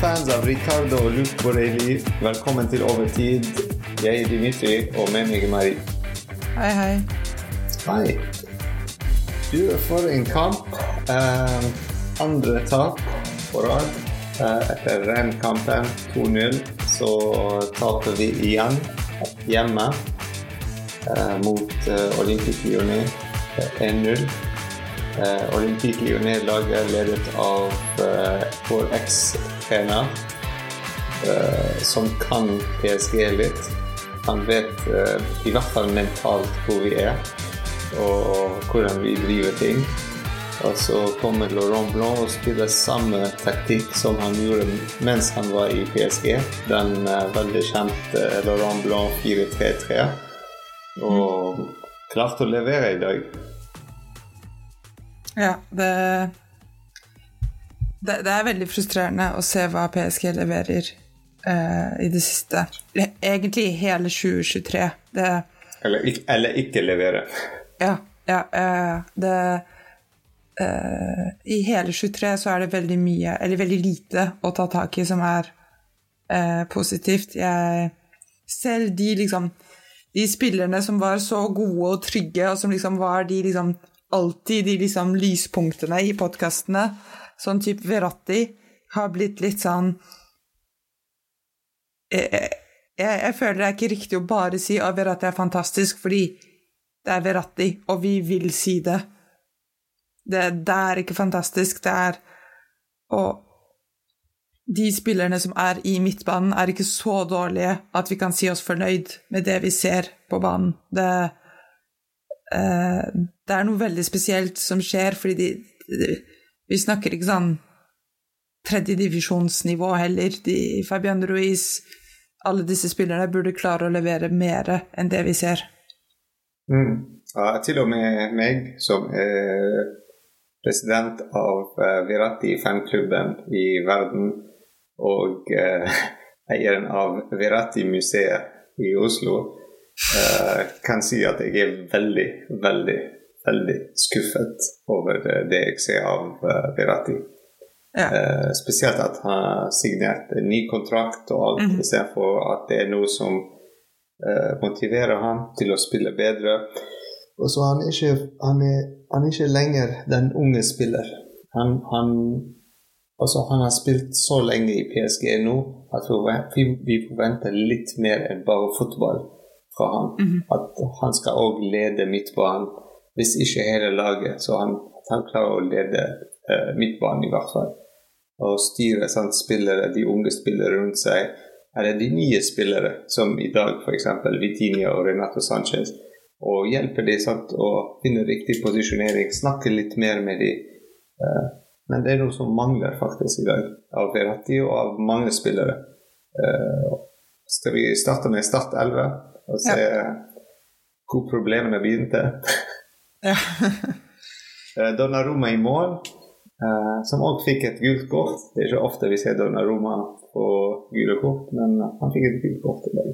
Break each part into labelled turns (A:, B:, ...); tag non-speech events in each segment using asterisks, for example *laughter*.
A: Fans av Ricardo og Luke Borelli, velkommen til Overtid. Jeg er Dimitri, og med meg er Marie.
B: Hei, hei.
A: Hei. Du, for en kamp. Uh, andre tap på rad. Uh, etter Renn-kampen 2-0 så taper vi igjen hjemme uh, mot uh, Olympique Lyonnais eh, 1-0. Uh, Olympique Lyonnais-laget ledet av eh, vår eks-trener, uh, som kan PSG litt. Han vet uh, i hvert fall mentalt hvor vi er, og hvordan vi driver ting. Og så kommer Laurent Blanc og spiller samme taktikk som han gjorde mens han var i PSG. Den uh, veldig kjente Laurent Blanc 4-3-3. Og klarte å levere i dag.
B: Ja, det, det Det er veldig frustrerende å se hva PSG leverer uh, i det siste. Egentlig hele 2023. Det
A: Eller, ikke- eller ikke levere.
B: Ja, ja uh, det uh, I hele 23 så er det veldig mye, eller veldig lite, å ta tak i som er positivt. Jeg Selv de liksom De spillerne som var så gode og trygge, og som liksom var de liksom alltid de liksom lyspunktene i podkastene, sånn type Veratti, har blitt litt sånn jeg, jeg, jeg føler det er ikke riktig å bare si at Veratti er fantastisk, fordi det er Veratti, og vi vil si det. Det, det er ikke fantastisk, det er Og de spillerne som er i midtbanen, er ikke så dårlige at vi kan si oss fornøyd med det vi ser på banen. Det, eh, det er noe veldig spesielt som skjer, fordi de, de, vi snakker ikke sånn tredjedivisjonsnivå heller. De, Fabian Ruiz, alle disse spillerne burde klare å levere mer enn det vi ser.
A: Mm. Ja, til og med meg, som er president av uh, Virati fanklubben i verden, og uh, *laughs* eieren av Virati-museet i Oslo, uh, kan si at jeg er veldig, veldig, veldig skuffet over det, det jeg ser av Berati.
B: Ja.
A: Eh, spesielt at han har signert en ny kontrakt og alt,
B: mm.
A: istedenfor at det er noe som eh, motiverer ham til å spille bedre. Og så han er ikke, han er, han er ikke lenger den unge spiller. Han, han, altså han har spilt så lenge i PSG nå at vi, vi forventer litt mer enn bare fotball fra han.
B: Mhm.
A: At han skal òg lede midtbanen, hvis ikke hele laget. Så han, han klarer å lede eh, midtbanen, i hvert fall. Og styre sant, spillere, de unge spillere rundt seg. Eller de nye spillere, som i dag f.eks. Vitinha og Renato Sanchez. Og hjelpe dem sant, å finne riktig posisjonering, snakke litt mer med dem. Eh, men det er noe som mangler faktisk i dag, av Verratti og av mange spillere. Eh, skal vi starte med Start 11 og se hvor problemene begynte? *laughs* Eh, Donnarumma i mål, eh, som òg fikk et gult kort. Det er ikke ofte vi ser Donnarumma på gule kort, men han fikk et gult kort i dag.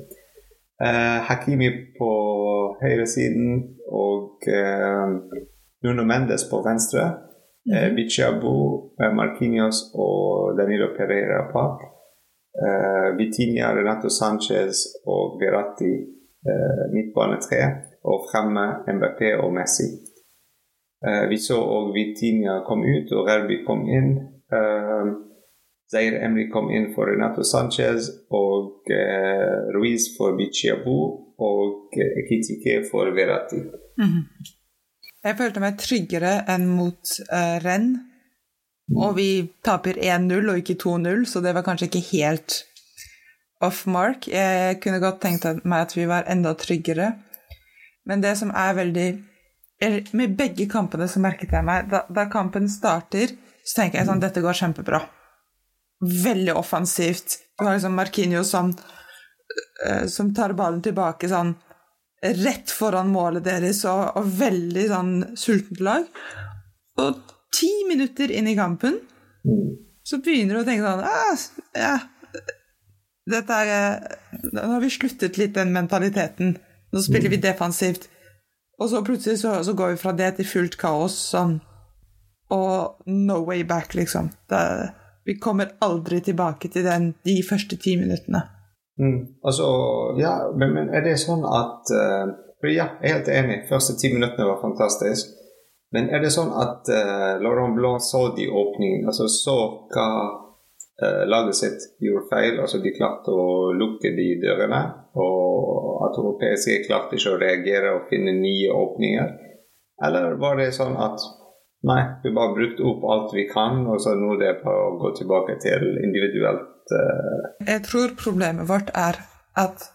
A: Eh, Hakimi på høyresiden og Nuno Mendes på venstre. Eh, Bichabu, Marquinhos og Danilo Pereira bak. Eh, Vitinha, Renato Sanchez og Verratti eh, midtbane tre. Og fremme MBP og Messi. Uh, vi så òg Vitinha kom ut, og Rerbi kom inn. Uh, Zair Emry kom inn for Renato Sanchez, og uh, Ruiz for Bichiabu og eh, Ekitike for Verratti.
B: -hmm. Jeg følte meg tryggere enn mot renn. Og vi taper 1-0 og ikke 2-0, så det var kanskje ikke helt off mark. Jeg kunne godt tenkt meg at vi var enda tryggere. Men det som er veldig Med begge kampene så merket jeg meg Da, da kampen starter, så tenker jeg sånn Dette går kjempebra. Veldig offensivt. Du har liksom Marquinhos som, eh, som tar ballen tilbake sånn rett foran målet deres, og, og veldig sånn sultent lag. Og ti minutter inn i kampen så begynner du å tenke sånn ah, ja, dette er, eh, Nå har vi sluttet litt den mentaliteten. Nå spiller vi defensivt. Og så plutselig så, så går vi fra det til fullt kaos sånn. Og no way back, liksom. Det, vi kommer aldri tilbake til den de første ti minuttene.
A: Mm. Altså, ja, men, men, er det sånn at uh, Ja, jeg er helt enig. Første ti minuttene var fantastisk. Men er det sånn at uh, Laurent Blanc så de åpningene, altså så hva laget sitt gjorde feil? Altså de klarte å lukke de dørene, og at europeiske klarte ikke å reagere og finne nye åpninger? Eller var det sånn at Nei, vi bare brukte opp alt vi kan, og så nå er det på å gå tilbake til individuelt uh...
B: Jeg tror problemet vårt er at,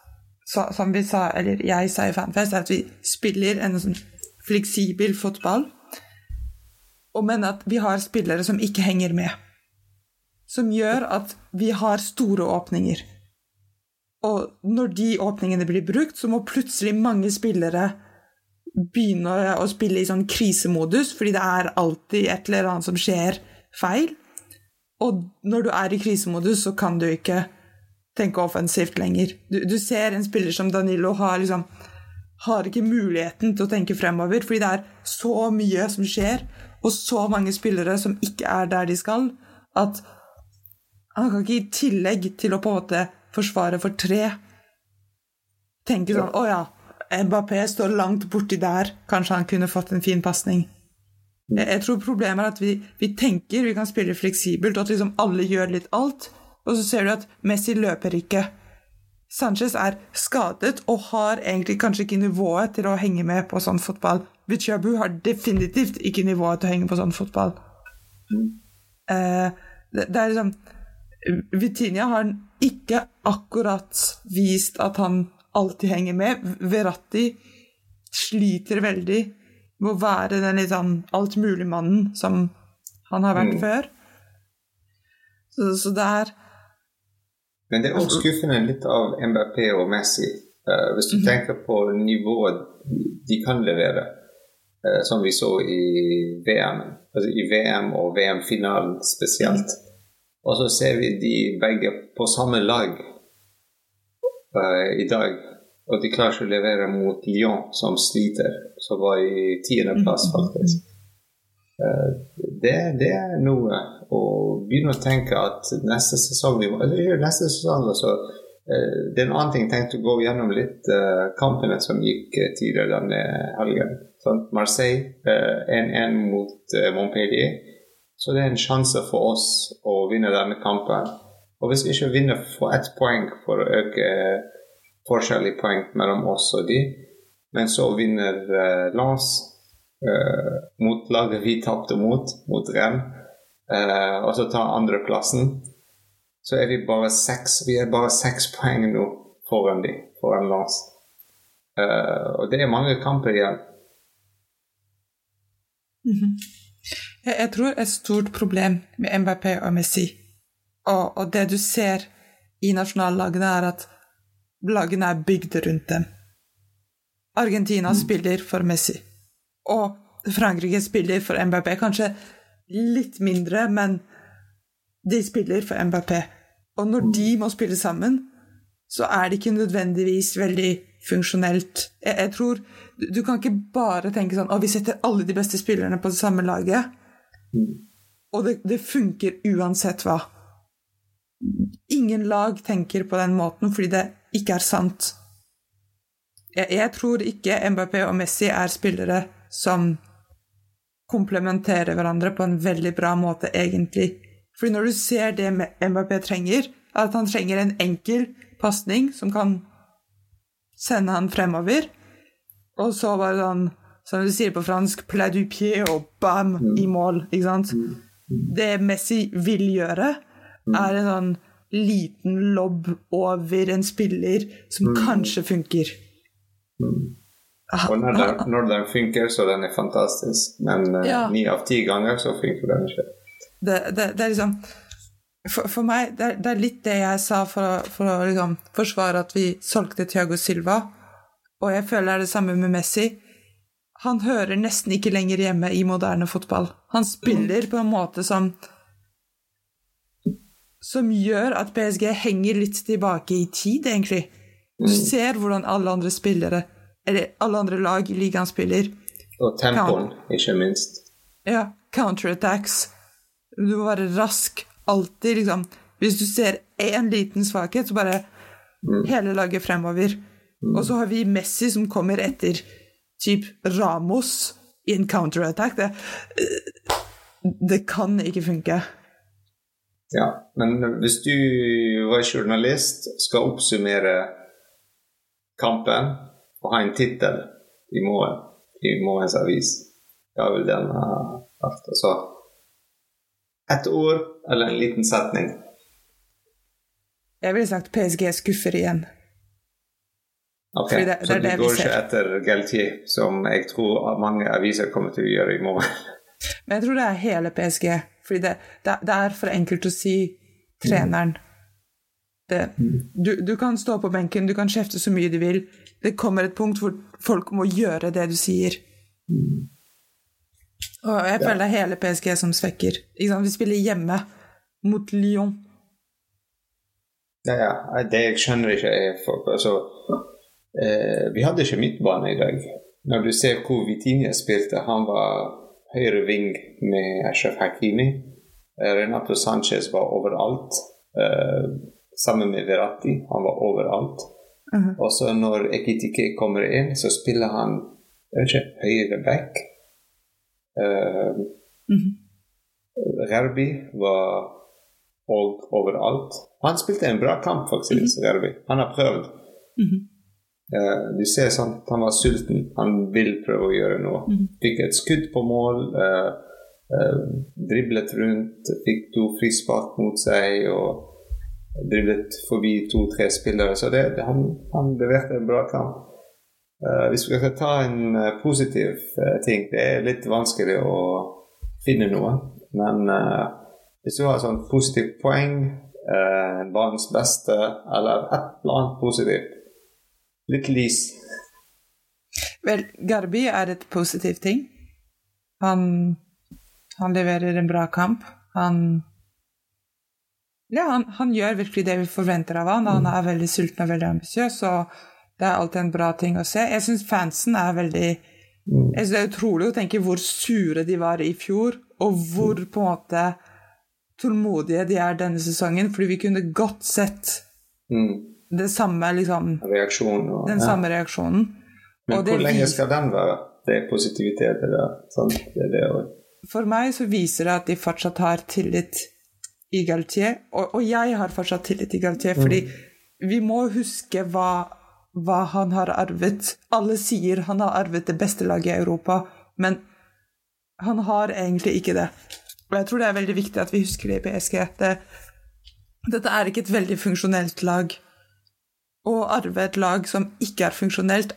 B: så, som vi sa, eller jeg sa i Fanfest, at vi spiller en sånn fleksibel fotball, men at vi har spillere som ikke henger med. Som gjør at vi har store åpninger. Og når de åpningene blir brukt, så må plutselig mange spillere begynne å spille i sånn krisemodus, fordi det er alltid et eller annet som skjer feil. Og når du er i krisemodus, så kan du ikke tenke offensivt lenger. Du, du ser en spiller som Danilo har liksom har ikke muligheten til å tenke fremover, fordi det er så mye som skjer, og så mange spillere som ikke er der de skal, at han kan ikke i tillegg til å på en måte forsvare for tre tenke sånn Å ja, Mbappé står langt borti der, kanskje han kunne fått en fin pasning. Jeg tror problemet er at vi, vi, tenker vi kan spille fleksibelt, og at liksom alle gjør litt alt, og så ser du at Messi løper ikke. Sanchez er skadet og har egentlig kanskje ikke nivået til å henge med på sånn fotball. Vichabu har definitivt ikke nivået til å henge på sånn fotball. Uh, det, det, er liksom Vitinia har ikke akkurat vist at han alltid henger med. Verratti sliter veldig med å være den litt sånn altmuligmannen som han har vært mm. før. Så, så, det er
A: Men det er også skuffende litt av MBP og Messi. Uh, hvis du mm. tenker på nivået de kan levere, uh, som vi så i VM, altså i VM og VM-finalen spesielt. Mm. Og så ser vi de begge på samme lag uh, i dag. Og de klarer ikke å levere mot Lyon, som sliter, som var i tiendeplass, mm. faktisk. Uh, det, det, er noe å begynne å tenke at neste sesong eller neste sesong altså, uh, Det er en annen ting. Jeg tenkte å gå gjennom litt kampene som gikk tidligere denne helgen. Sånn, Marseille 1-1 mot Montpellier. Så det er en sjanse for oss å vinne denne kampen. Og hvis vi ikke vinner, for ett poeng for å øke forskjellige poeng mellom oss og de. Men så vinner uh, Lens uh, mot laget vi tapte mot, mot Renn. Uh, og så tar andreplassen. Så er vi bare seks Vi er bare seks poeng nå foran de, foran Lens. Uh, og det er mange kamper igjen.
B: Mm -hmm. Jeg, jeg, tror et stort problem med MBP og Messi, og, og det du ser i nasjonallagene, er at lagene er bygd rundt dem. Argentina mm. spiller for Messi, og Frankrike spiller for MBP. Kanskje litt mindre, men de spiller for MBP. Og når de må spille sammen, så er det ikke nødvendigvis veldig funksjonelt. Jeg, jeg tror Du kan ikke bare tenke sånn at vi setter alle de beste spillerne på det samme laget. Og det, det funker uansett hva. Ingen lag tenker på den måten fordi det ikke er sant. Jeg, jeg tror ikke Mbappé og Messi er spillere som komplementerer hverandre på en veldig bra måte, egentlig. Fordi når du ser det Mbappé trenger, at han trenger en enkel pasning som kan sende han fremover, og så var det sånn, som du sier på fransk, plat du pied og bam, i mål, ikke sant? Det Messi vil gjøre, er en sånn liten lobb over en spiller som mm. kanskje funker.
A: Mm. Ah, og når, den, ah. når den funker, så den er fantastisk. Men ni ja. av ti ganger så funker den ikke.
B: Det, det, det er liksom for, for meg, det er, det er, litt det jeg sa for å, for å liksom forsvare at vi solgte Thiago Silva. Og jeg føler det er det samme med Messi. Han hører nesten ikke lenger hjemme i moderne fotball. Han spiller på en måte som som gjør at PSG henger litt tilbake i tid, egentlig. Du mm. ser hvordan alle andre spillere, eller alle andre lag i ligaen spiller.
A: Og tempoen, ikke minst.
B: Ja. Counterattacks. Du må være rask, alltid liksom Hvis du ser én liten svakhet, så bare hele laget fremover. Og så har vi Messi som kommer etter typ Ramos i en counterattack. Det, det kan ikke funke.
A: Ja, men hvis du var journalist, skal oppsummere kampen og ha en tittel i morgen i morgens avis, da vil den ha vært altså ett ord eller en liten setning.
B: Jeg ville sagt PSG skuffer igjen.
A: Ok,
B: det- det
A: Så du
B: det
A: går ikke etter Galtier, som jeg tror mange aviser kommer til å gjøre i morgen.
B: Men jeg tror det er hele PSG. Fordi det, det, er for enkelt å si treneren. Det, du, du kan stå på benken, du kan kjefte så mye du vil. Det kommer et punkt hvor folk må gjøre det du sier. Og jeg føler det er hele PSG som svekker. Vi spiller hjemme mot Lyon.
A: Ja, ja. Det jeg skjønner ikke, er for, altså, eh, Vi hadde ikke midtbane i dag. Når du ser hvor Vitinha spilte, han var høyre ving med Ashraf Hakimi. Eh, Renato Sanchez var overalt. Eh, sammen med Verratti. Han var overalt.
B: Mhm.
A: Og så når Ekitike kommer inn, så spiller han jeg vet ikke, høyre back. Eh,
B: -hmm.
A: Rerbi var og overalt. Han spilte en bra kamp, faktisk. Rerbi. Han har prøvd.
B: Mhm.
A: Eh, du ser sånn at han var sulten. Han vil prøve å gjøre noe. Fikk et skudd på mål. eh, eh, driblet rundt, fikk to frispark mot seg og driblet forbi to-tre spillere. Så det, det, han, han leverte en bra kamp. Eh, hvis vi skal ta en eh, positiv eh, ting Det er litt vanskelig å finne noe. Men hvis du har sånn positivt poeng, uh, banens beste, eller et eller annet positivt Litt lys.
B: Vel, Garbi er et positivt ting. Han, han leverer en bra kamp. Han Ja, han, han gjør virkelig det vi forventer av han. Han er veldig sulten og veldig ambisiøs, og det er alltid en bra ting å se. Jeg syns fansen er veldig Jeg synes Det er utrolig å tenke hvor sure de var i fjor, og hvor på en måte tålmodige de er denne sesongen, fordi vi kunne godt sett
A: Mm.
B: det samme, liksom.
A: Og,
B: den
A: ja.
B: samme reaksjonen.
A: Men
B: og det
A: hvor lenge
B: vis-
A: skal den være? Det er positivitet i det. Sant? Det det
B: For meg så viser det at de fortsatt har tillit i Galtier, og, og jeg har fortsatt tillit i Galtier, fordi vi må huske hva, hva han har arvet. Alle sier han har arvet det beste laget i Europa, men han har egentlig ikke det. Og jeg tror det er veldig viktig at vi husker det i PSG. Det, dette er ikke et veldig funksjonelt lag. Å arve et lag som ikke er funksjonelt,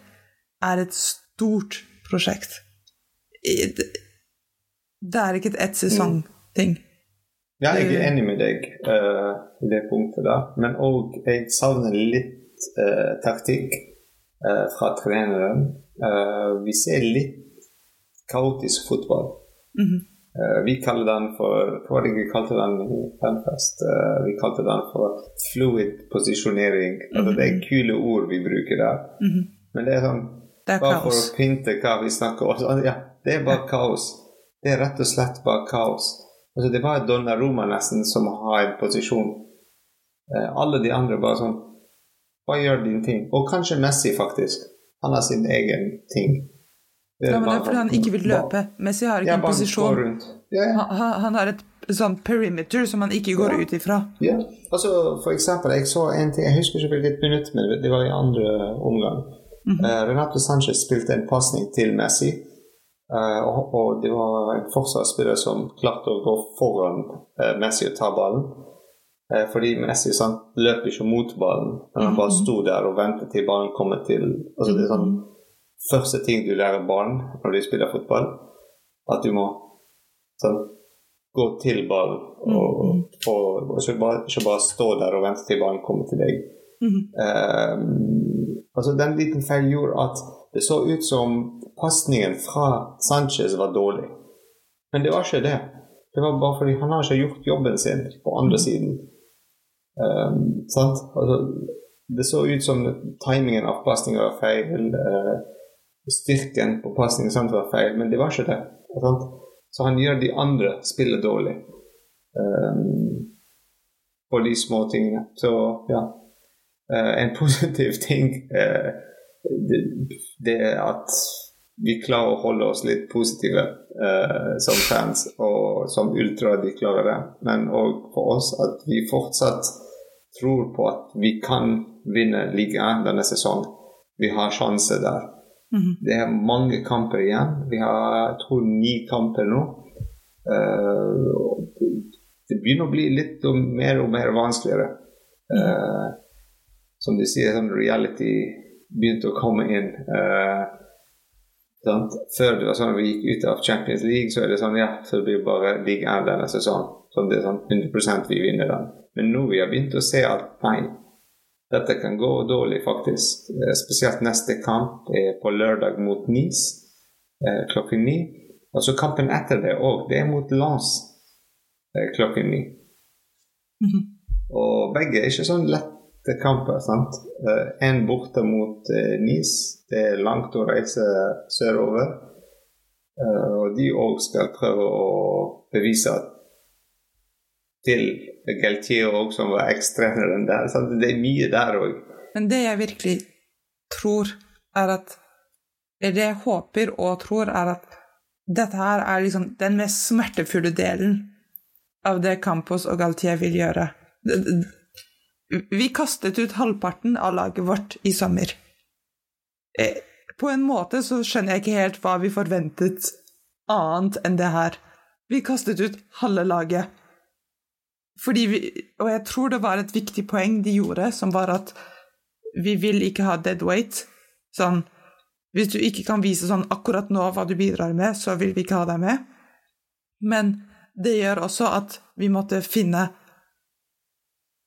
B: er et stort prosjekt. Det er ikke et ett sesong-ting.
A: Ja, jeg er enig med deg uh, i det punktet der, Men òg jeg savner litt taktikk eh, fra treneren. Eh, vi ser litt kaotisk fotball.
B: Mhm.
A: Eh, vi kaller den for vi kalte den i Fanfest? Eh, vi kalte den for fluid posisjonering. Altså, det er kule ord vi bruker der.
B: Mhm.
A: Men det er sånn
B: Det er
A: Bare for å pynte hva vi snakker om. Altså, Ja, det er bare kaos. Det er rett og slett bare kaos. Altså, det var Donnaroma nesten som har en posisjon. Eh, alle de andre bare sånn Bare gjør din ting. Og kanskje Messi, faktisk. Han har sin egen ting. Det
B: Ja, men det er fordi han ikke vil løpe. Messi har ikke
A: Ja,
B: en posisjon.
A: Ja, ja.
B: Han, har et sånn perimeter som han ikke går ut ifra.
A: Ja, altså for eksempel, jeg så en ting, jeg husker ikke hvilket minutt, men det var i andre omgang. Eh, Renato Sanchez spilte en pasning til Messi, eh, og, og det var en forsvarsspiller som klarte å gå foran eh, Messi og ta ballen. Eh, fordi Messi sant, løp ikke mot ballen, men han bare sto der og ventet til ballen kommer til altså det er sånn Første ting du lærer barn når de spiller fotball, at du må sånn, gå til ballen og, og, og ikke, bare, ikke bare stå der og vente til ballen kommer til deg. Eh, altså Den liten feil gjorde at det så ut som pasningen fra Sanchez var dårlig. Men det var ikke det. Det var bare fordi han har ikke gjort jobben sin på andre siden. Sant? Altså, det så ut som timingen av pasningen var feil. Uh, styrken på pasningen sant, var feil, men det var ikke det. Sant? Så han gjør de andre spillet dårlig. Um, på de små tingene. Så ja. Uh, en *laughs* positiv ting uh, det, det, er at vi klarer å holde oss litt positive uh, som fans, og som ultra de klarer det. Men òg for oss at vi fortsatt tror på at vi kan vinne ligaen denne sesongen. Vi har sjanse der. Mm -hmm. Det er mange kamper igjen. Vi har jeg tror ni kamper nå. Uh, det begynner å bli litt og mer og mer vanskeligere. Uh, som de sier, sånn reality begynte å komme inn. Uh, Før det var sånn vi gikk ut av Champions League, så er det sånn ja, så det blir bare league av denne sesongen. Så det er sånn 100% vi vinner den. Men nå vi har begynt å se at nei, dette kan gå dårlig, faktisk. Uh, spesielt neste kamp er på lørdag mot Nice klokken ni. Og så kampen etter det òg. Det er mot Lance Eh, klokken ni. Mm *laughs* -hmm. Og begge er ikke sånn lette kamper. sant? En eh, borte mot eh, Nis. Det er langt å reise sørover. Og de òg skal prøve å bevise til Galtier òg, som var ekstreneren der. Sant? Det er mye der òg.
B: Men det jeg virkelig tror, er at det jeg håper og tror, er at dette her er liksom den mest smertefulle delen av det Campos og Galtier vil gjøre. Vi kastet ut halvparten av laget vårt i sommer. Eh, på en måte så skjønner jeg ikke helt hva vi forventet annet enn det her. Vi kastet ut halve laget. Fordi vi, og jeg tror det var et viktig poeng de gjorde, som var at vi vil ikke ha dead weight. Sånn Hvis du ikke kan vise sånn akkurat nå hva du bidrar med, så vil vi ikke ha deg med. Men det gjør også at vi måtte finne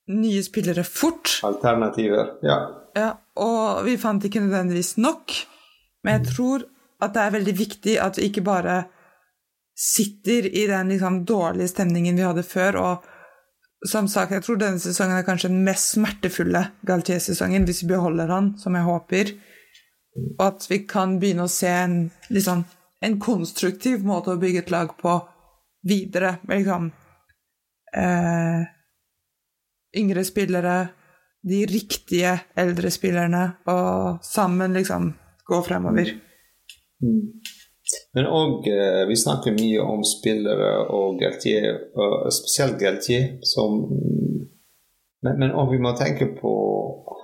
B: nye spillere fort.
A: Alternativer, ja.
B: ja. Og vi fant ikke nødvendigvis nok, men jeg tror at det er veldig viktig at vi ikke bare sitter i den liksom, dårlige stemningen vi hadde før. Og som sagt, jeg tror denne sesongen er kanskje den mest smertefulle Galtier-sesongen, hvis vi beholder han, som jeg håper. Og at vi kan begynne å se en, liksom, en konstruktiv måte å bygge et lag på videre med liksom eh, yngre spillere, de riktige eldre spillerne, og sammen liksom gå fremover.
A: Mm. Men òg eh, Vi snakker mye om spillere og Galtier, spesielt Galtier, som Men òg vi må tenke på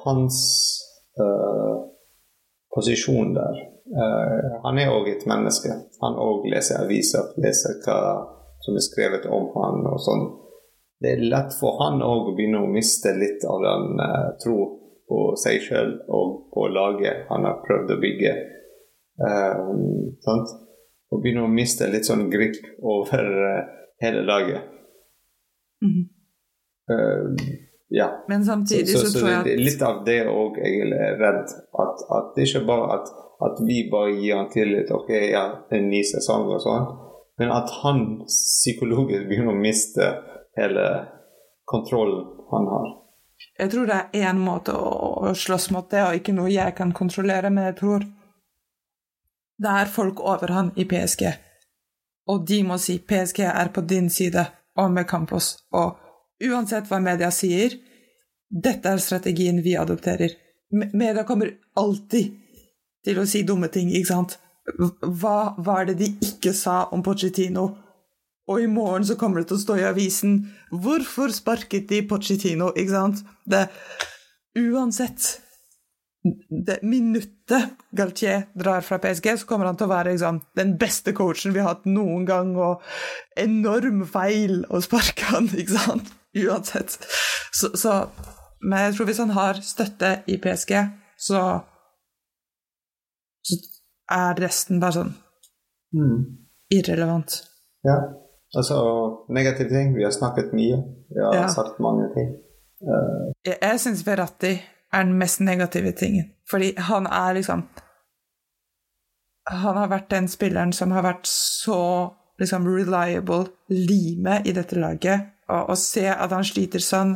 A: hans uh, posisjon der. Uh, han er òg et menneske. Han òg leser aviser, leser hva som er skrevet om han og sånn. Det er lett for han òg å begynne å miste litt av den uh, tro på seg sjøl og på laget han har prøvd å bygge. Uh, sant? Og begynne å miste litt sånn grip over uh, hele laget. Mm -hmm. ja.
B: Men samtidig så, så, så,
A: så tror jeg at Litt av det òg jeg er redd. At, at, det ikke bare at, at vi bare gir han tillit. Ok, ja, en ny sesong og sånn men at han psykologisk begynner å miste hele kontrollen han har.
B: Jeg tror det er én måte å, slåss mot det, og ikke noe jeg kan kontrollere, men jeg tror det er folk over han i PSG. Og de må si PSG er på din side og med Campos. Og uansett hva media sier, dette er strategien vi adopterer. Media kommer alltid til å si dumme ting, ikke sant? Hva var det de ikke sa om Pochettino? Og i morgen så kommer det til å stå i avisen 'Hvorfor sparket de Pochettino?' Ikke sant? Det Uansett det minuttet Galtier drar fra PSG, så kommer han til å være liksom, den beste coachen vi har hatt noen gang, og enorm feil å sparke han, ikke sant? Uansett. Så, så Men jeg tror hvis han har støtte i PSG, så, så er resten bare sånn mm. irrelevant.
A: Ja. Altså negative ting. Vi har snakket mye. Vi har ja. sagt mange ting.
B: Uh. Jeg, jeg syns Verratti er den mest negative tingen. Fordi han er liksom Han har vært den spilleren som har vært så liksom reliable lime i dette laget. Og å se at han sliter sånn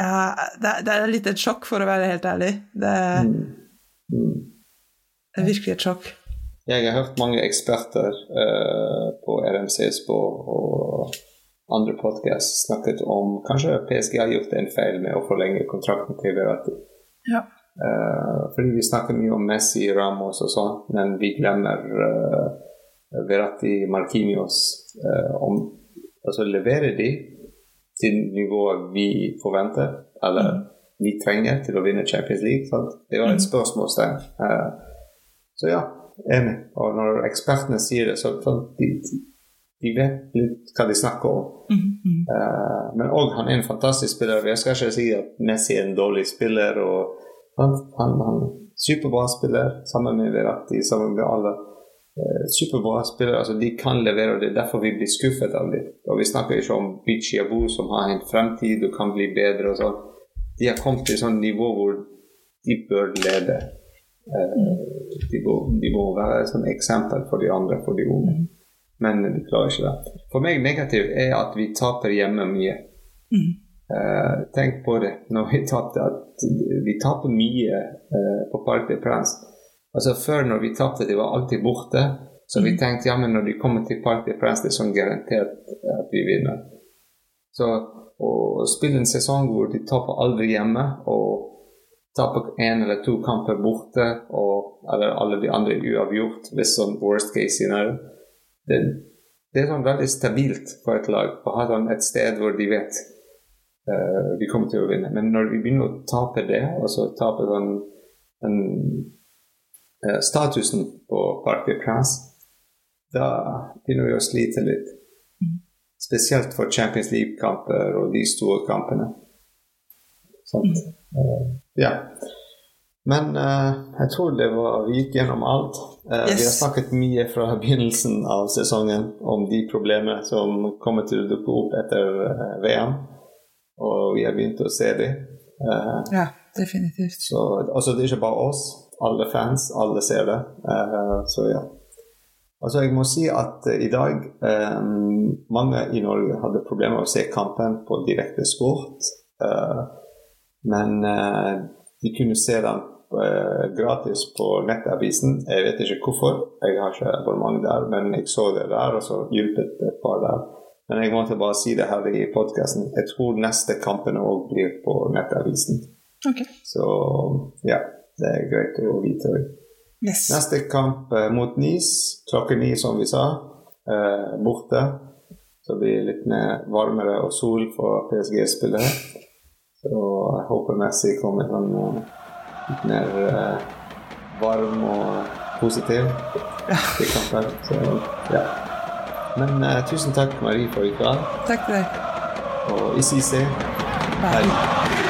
B: uh, det, det, er litt et sjokk, for å være helt ærlig. Det, mm. Mm. Det er virkelig et sjokk.
A: Jeg har hørt mange eksperter uh, på RMC på, og andre podkast snakket om kanskje PSG har gjort en feil med å forlenge kontrakten til Verratti.
B: Ja.
A: Uh, fordi vi snakker mye om Messi, Ramos og sånn, men vi glemmer uh, Verratti, Markinios. om, Altså leverer de til nivået vi forventer, eller mm. vi trenger til å vinne Champions League? Sant? Det var et mm. spørsmålstegn. så ja, enig. Og når ekspertene sier det, så de, de vet litt hva de snakker om. Mm, -hmm. Uh, men òg han er en fantastisk spiller. Jeg skal ikke si at Messi er en dårlig spiller. og Han, han, han superbra spiller sammen med Verratti, sammen med alle. Uh, superbra spillere. altså De kan levere, og det er derfor vi blir skuffet av dem. Og Vi snakker ikke om Bichi Abu som har en fremtid og kan bli bedre. og sånn. De har kommet til et sånt nivå hvor de bør lede. Uh, de, må, de, må, være et eksempel for de andre, for de unge. Mm men de klarer ikke det. For meg negativt er at vi taper hjemme mye. Mm. Uh, tenk på det når vi tapte, at vi taper mye uh, på Parc des Princes. Altså Før, når vi tapte, de var alltid borte. Så vi mm. tenkte ja, men når de kommer til Parc des Princes, det er sånn garantert at vi vinner. Så å spille en sesong hvor de taper aldri hjemme, og taper én eller to kamper borte, og, eller alle de andre uavgjort, hvis sånn worst case scenario det, det, er sånn veldig stabilt for et lag å ha sånn et sted hvor de vet uh, vi kommer til å vinne. Men når vi begynner å tape det, og så tape sånn den, uh, statusen på Parc Princes, da begynner vi å slite litt. Spesielt for Champions League-kamper og de store kampene. Sånn. Uh, ja. Men uh, jeg tror det var, vi gikk gjennom alt. Uh, yes. Vi har snakket mye fra *laughs* begynnelsen av sesongen om de problemene som kommer til å dukke opp etter uh, VM. Og vi har begynt å se dem.
B: ja, definitivt.
A: Så altså, det er ikke bare oss. Alle fans, alle ser det. så ja. Altså, jeg må si at i dag Mange i Norge hadde problemer med å se kampen på direkte sport. Men de kunne se den Eh, gratis på nettavisen. Jeg vet ikke hvorfor, jeg har ikke abonnement der, men jeg så det der, og så hjulpet et par der. Men jeg måtte bare si det her i podkasten. Jeg tror neste kampen òg blir på nettavisen.
B: Okay.
A: Så ja, det er greit å vite.
B: Yes.
A: Neste kamp uh, mot Nis, klokken ni, som vi sa, borte. Så det blir litt mer varmere og sol for PSG-spillere. Så jeg håper Messi kommer sånn uh, litt mer uh, varm og positiv i kampen. Så, ja. Men uh, tusen takk, Marie, for i kveld.
B: Takk til deg.
A: Og i CC.
B: Bye. Bye.